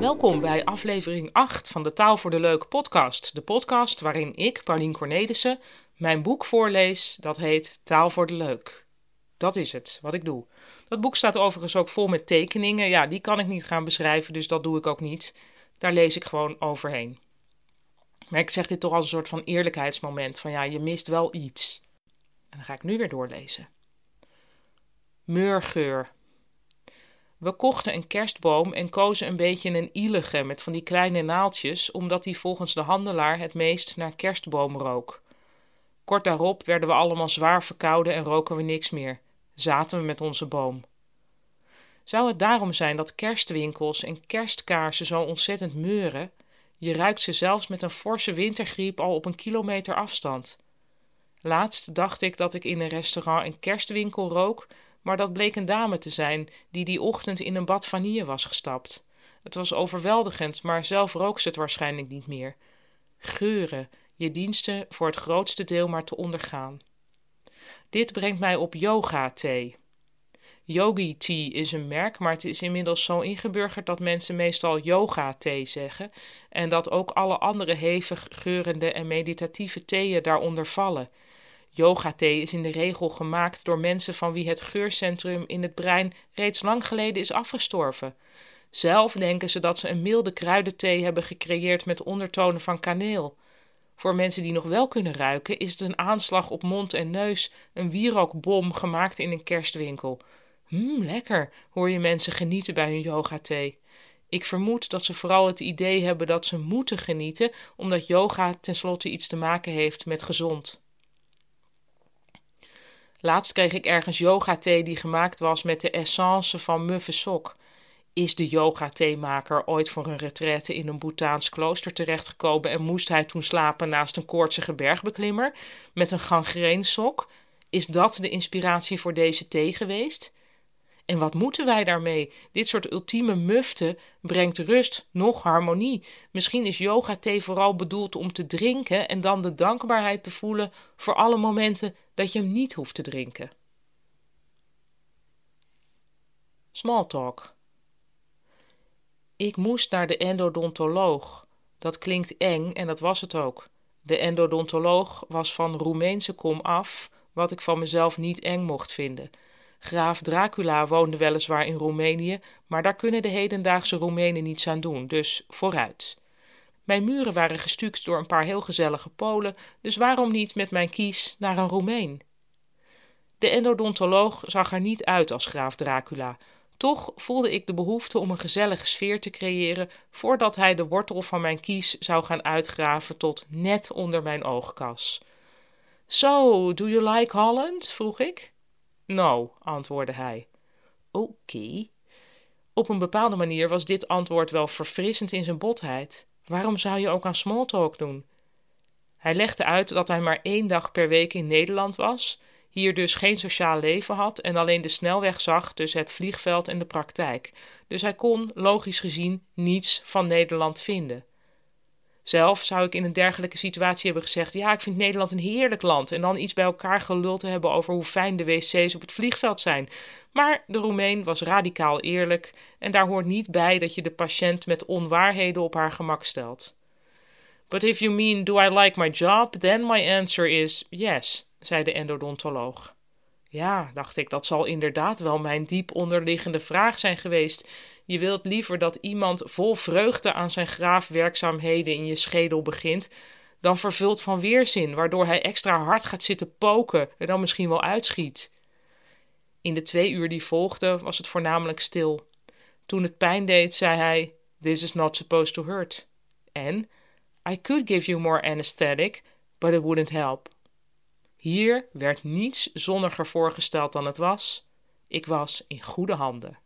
Welkom bij aflevering 8 van de Taal voor de Leuk podcast. De podcast waarin ik, Paulien Cornelissen, mijn boek voorlees dat heet Taal voor de Leuk. Dat is het, wat ik doe. Dat boek staat overigens ook vol met tekeningen. Ja, die kan ik niet gaan beschrijven, dus dat doe ik ook niet. Daar lees ik gewoon overheen. Maar ik zeg dit toch als een soort van eerlijkheidsmoment: van ja, je mist wel iets. En dan ga ik nu weer doorlezen. Meurgeur. We kochten een kerstboom en kozen een beetje een ielige met van die kleine naaltjes, omdat die volgens de handelaar het meest naar kerstboom rook. Kort daarop werden we allemaal zwaar verkouden en roken we niks meer. Zaten we met onze boom. Zou het daarom zijn dat kerstwinkels en kerstkaarsen zo ontzettend meuren? Je ruikt ze zelfs met een forse wintergriep al op een kilometer afstand. Laatst dacht ik dat ik in een restaurant een kerstwinkel rook, maar dat bleek een dame te zijn die die ochtend in een bad vanille was gestapt. Het was overweldigend, maar zelf rook ze het waarschijnlijk niet meer. Geuren, je diensten voor het grootste deel maar te ondergaan. Dit brengt mij op yoga-thee. Yogi Tea is een merk, maar het is inmiddels zo ingeburgerd dat mensen meestal yoga thee zeggen en dat ook alle andere hevig geurende en meditatieve theeën daaronder vallen. Yoga thee is in de regel gemaakt door mensen van wie het geurcentrum in het brein reeds lang geleden is afgestorven. Zelf denken ze dat ze een milde kruidenthee hebben gecreëerd met ondertonen van kaneel. Voor mensen die nog wel kunnen ruiken, is het een aanslag op mond en neus, een wierookbom gemaakt in een kerstwinkel. Hm, lekker, hoor je mensen genieten bij hun yoga-thee. Ik vermoed dat ze vooral het idee hebben dat ze moeten genieten, omdat yoga tenslotte iets te maken heeft met gezond. Laatst kreeg ik ergens yoga-thee die gemaakt was met de essence van muffe sok. Is de yoga-theemaker ooit voor een retraite in een Bhutaans klooster terechtgekomen en moest hij toen slapen naast een koortsige bergbeklimmer met een gangreensok? Is dat de inspiratie voor deze thee geweest? En wat moeten wij daarmee? Dit soort ultieme mufte brengt rust, nog harmonie. Misschien is yoga-thee vooral bedoeld om te drinken en dan de dankbaarheid te voelen voor alle momenten dat je hem niet hoeft te drinken. Smalltalk. Ik moest naar de endodontoloog. Dat klinkt eng en dat was het ook. De endodontoloog was van Roemeense kom af, wat ik van mezelf niet eng mocht vinden. Graaf Dracula woonde weliswaar in Roemenië, maar daar kunnen de hedendaagse Roemenen niets aan doen, dus vooruit. Mijn muren waren gestuukt door een paar heel gezellige Polen, dus waarom niet met mijn kies naar een Roemeen? De endodontoloog zag er niet uit als graaf Dracula. Toch voelde ik de behoefte om een gezellige sfeer te creëren voordat hij de wortel van mijn kies zou gaan uitgraven tot net onder mijn oogkas. So, do you like Holland? vroeg ik. No, antwoordde hij. Oké. Op een bepaalde manier was dit antwoord wel verfrissend in zijn botheid. Waarom zou je ook aan smalltalk doen? Hij legde uit dat hij maar één dag per week in Nederland was, hier dus geen sociaal leven had en alleen de snelweg zag tussen het vliegveld en de praktijk. Dus hij kon, logisch gezien, niets van Nederland vinden. Zelf zou ik in een dergelijke situatie hebben gezegd: Ja, ik vind Nederland een heerlijk land. En dan iets bij elkaar geluld te hebben over hoe fijn de wc's op het vliegveld zijn. Maar de Roemeen was radicaal eerlijk en daar hoort niet bij dat je de patiënt met onwaarheden op haar gemak stelt. But if you mean, do I like my job? Then my answer is yes, zei de endodontoloog. Ja, dacht ik, dat zal inderdaad wel mijn diep onderliggende vraag zijn geweest. Je wilt liever dat iemand vol vreugde aan zijn graafwerkzaamheden in je schedel begint, dan vervuld van weerzin, waardoor hij extra hard gaat zitten poken en dan misschien wel uitschiet. In de twee uur die volgden was het voornamelijk stil. Toen het pijn deed, zei hij: This is not supposed to hurt. En I could give you more anesthetic, but it wouldn't help. Hier werd niets zonniger voorgesteld dan het was. Ik was in goede handen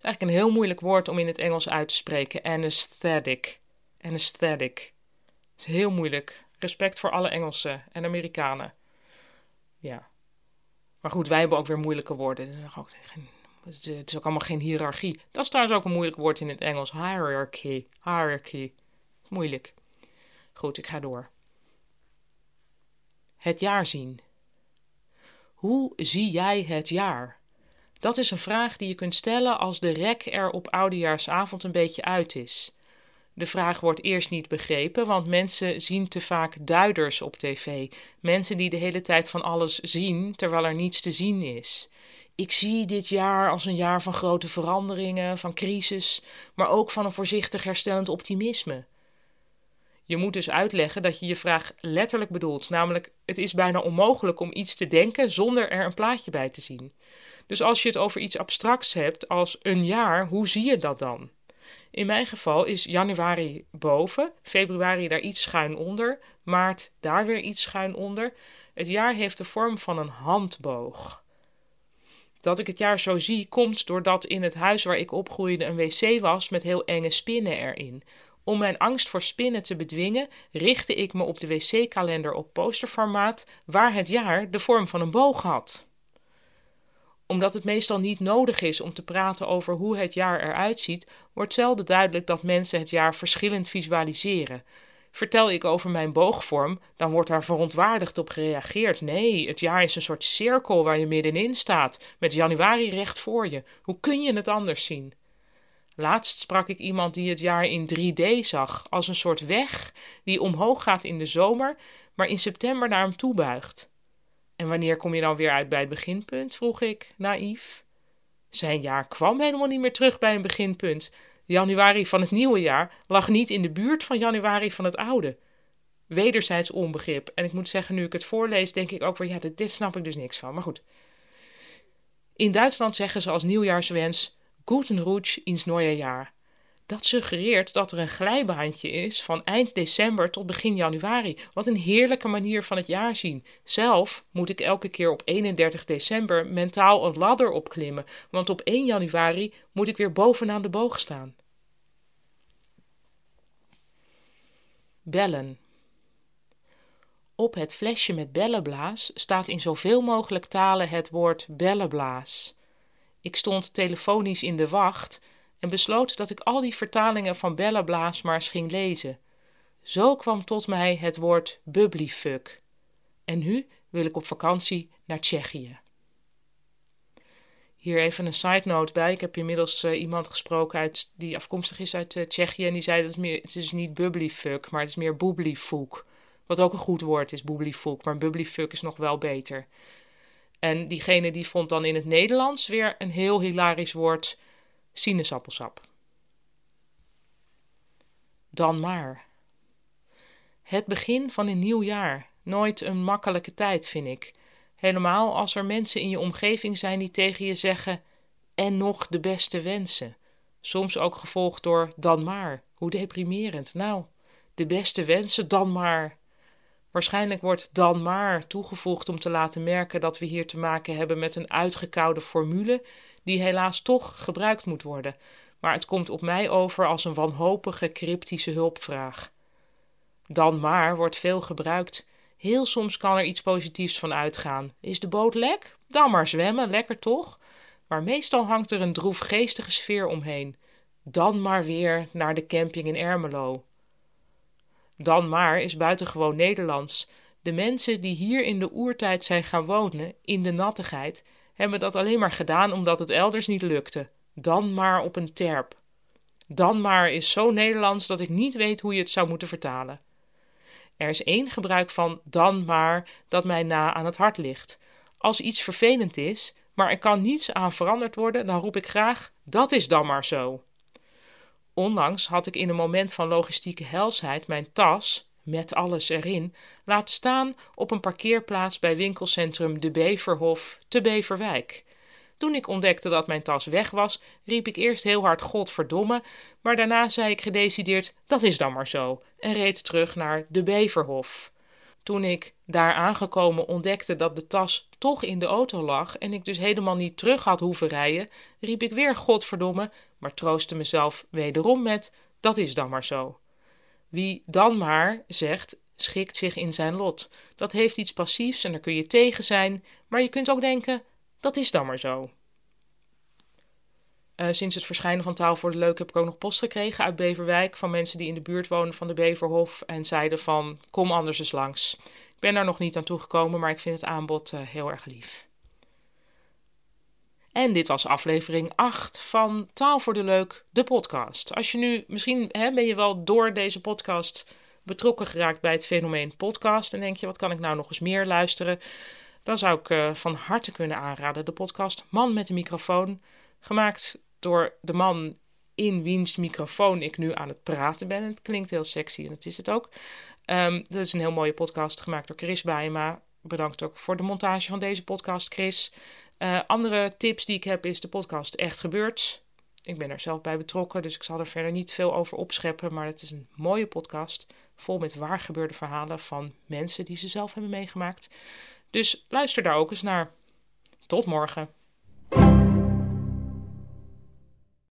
is eigenlijk een heel moeilijk woord om in het Engels uit te spreken. Anesthetic. Anesthetic. Het is heel moeilijk. Respect voor alle Engelsen en Amerikanen. Ja. Maar goed, wij hebben ook weer moeilijke woorden. Het is ook allemaal geen hiërarchie. Dat is trouwens ook een moeilijk woord in het Engels. Hierarchy. Hierarchy. Moeilijk. Goed, ik ga door. Het jaar zien. Hoe zie jij het jaar? Dat is een vraag die je kunt stellen als de rek er op oudejaarsavond een beetje uit is. De vraag wordt eerst niet begrepen, want mensen zien te vaak duiders op tv. Mensen die de hele tijd van alles zien, terwijl er niets te zien is. Ik zie dit jaar als een jaar van grote veranderingen, van crisis, maar ook van een voorzichtig herstellend optimisme. Je moet dus uitleggen dat je je vraag letterlijk bedoelt, namelijk het is bijna onmogelijk om iets te denken zonder er een plaatje bij te zien. Dus als je het over iets abstracts hebt als een jaar, hoe zie je dat dan? In mijn geval is januari boven, februari daar iets schuin onder, maart daar weer iets schuin onder. Het jaar heeft de vorm van een handboog. Dat ik het jaar zo zie, komt doordat in het huis waar ik opgroeide een wc was met heel enge spinnen erin. Om mijn angst voor spinnen te bedwingen, richtte ik me op de wc-kalender op posterformaat, waar het jaar de vorm van een boog had omdat het meestal niet nodig is om te praten over hoe het jaar eruit ziet, wordt zelden duidelijk dat mensen het jaar verschillend visualiseren. Vertel ik over mijn boogvorm, dan wordt daar verontwaardigd op gereageerd. Nee, het jaar is een soort cirkel waar je middenin staat, met januari recht voor je. Hoe kun je het anders zien? Laatst sprak ik iemand die het jaar in 3D zag, als een soort weg die omhoog gaat in de zomer, maar in september naar hem toe buigt. En wanneer kom je dan weer uit bij het beginpunt? vroeg ik, naïef. Zijn jaar kwam helemaal niet meer terug bij een beginpunt. Januari van het nieuwe jaar lag niet in de buurt van januari van het oude. Wederzijds onbegrip. En ik moet zeggen, nu ik het voorlees, denk ik ook weer, ja, dit, dit snap ik dus niks van. Maar goed. In Duitsland zeggen ze als nieuwjaarswens: Guten Rutsch ins neue Jahr. Dat suggereert dat er een glijbaantje is van eind december tot begin januari. Wat een heerlijke manier van het jaar zien. Zelf moet ik elke keer op 31 december mentaal een ladder opklimmen, want op 1 januari moet ik weer bovenaan de boog staan. Bellen. Op het flesje met bellenblaas staat in zoveel mogelijk talen het woord bellenblaas. Ik stond telefonisch in de wacht en besloot dat ik al die vertalingen van Bella maar ging lezen. Zo kwam tot mij het woord bubblyfuck. En nu wil ik op vakantie naar Tsjechië. Hier even een side note bij. Ik heb inmiddels uh, iemand gesproken uit, die afkomstig is uit uh, Tsjechië. En die zei dat het, meer, het is niet bubblyfuck, maar het is meer booblyfoek. Wat ook een goed woord is, booblyfoek. Maar bubblyfuck is nog wel beter. En diegene die vond dan in het Nederlands weer een heel hilarisch woord sinaasappelsap. Dan maar. Het begin van een nieuw jaar. Nooit een makkelijke tijd, vind ik. Helemaal als er mensen in je omgeving zijn die tegen je zeggen: en nog de beste wensen. Soms ook gevolgd door dan maar. Hoe deprimerend. Nou, de beste wensen dan maar. Waarschijnlijk wordt dan maar toegevoegd om te laten merken dat we hier te maken hebben met een uitgekoude formule die helaas toch gebruikt moet worden, maar het komt op mij over als een wanhopige cryptische hulpvraag. Dan maar wordt veel gebruikt. Heel soms kan er iets positiefs van uitgaan. Is de boot lek? Dan maar zwemmen, lekker toch? Maar meestal hangt er een droefgeestige sfeer omheen. Dan maar weer naar de camping in Ermelo. Dan maar is buitengewoon Nederlands. De mensen die hier in de oertijd zijn gaan wonen, in de nattigheid, hebben dat alleen maar gedaan omdat het elders niet lukte. Dan maar op een terp. Dan maar is zo Nederlands dat ik niet weet hoe je het zou moeten vertalen. Er is één gebruik van dan maar dat mij na aan het hart ligt. Als iets vervelend is, maar er kan niets aan veranderd worden, dan roep ik graag: dat is dan maar zo. Onlangs had ik in een moment van logistieke helsheid mijn tas, met alles erin, laten staan op een parkeerplaats bij winkelcentrum De Beverhof te Beverwijk. Toen ik ontdekte dat mijn tas weg was, riep ik eerst heel hard Godverdomme, maar daarna zei ik gedecideerd: dat is dan maar zo, en reed terug naar De Beverhof. Toen ik daar aangekomen ontdekte dat de tas toch in de auto lag en ik dus helemaal niet terug had hoeven rijden, riep ik weer Godverdomme, maar troostte mezelf wederom met: dat is dan maar zo. Wie dan maar zegt, schikt zich in zijn lot. Dat heeft iets passiefs en daar kun je tegen zijn, maar je kunt ook denken: dat is dan maar zo. Uh, sinds het verschijnen van Taal voor de Leuk heb ik ook nog post gekregen uit Beverwijk van mensen die in de buurt wonen van de Beverhof en zeiden van kom anders eens langs. Ik ben daar nog niet aan toegekomen, maar ik vind het aanbod uh, heel erg lief. En dit was aflevering 8 van Taal voor de Leuk, de podcast. Als je nu, misschien hè, ben je wel door deze podcast betrokken geraakt bij het fenomeen podcast. En denk je, wat kan ik nou nog eens meer luisteren? Dan zou ik uh, van harte kunnen aanraden de podcast Man met een microfoon. Gemaakt door de man in wiens microfoon ik nu aan het praten ben. Het klinkt heel sexy en dat is het ook. Um, dat is een heel mooie podcast gemaakt door Chris Bijema. Bedankt ook voor de montage van deze podcast, Chris. Uh, andere tips die ik heb is de podcast Echt Gebeurd. Ik ben er zelf bij betrokken, dus ik zal er verder niet veel over opscheppen. Maar het is een mooie podcast, vol met waar gebeurde verhalen van mensen die ze zelf hebben meegemaakt. Dus luister daar ook eens naar. Tot morgen.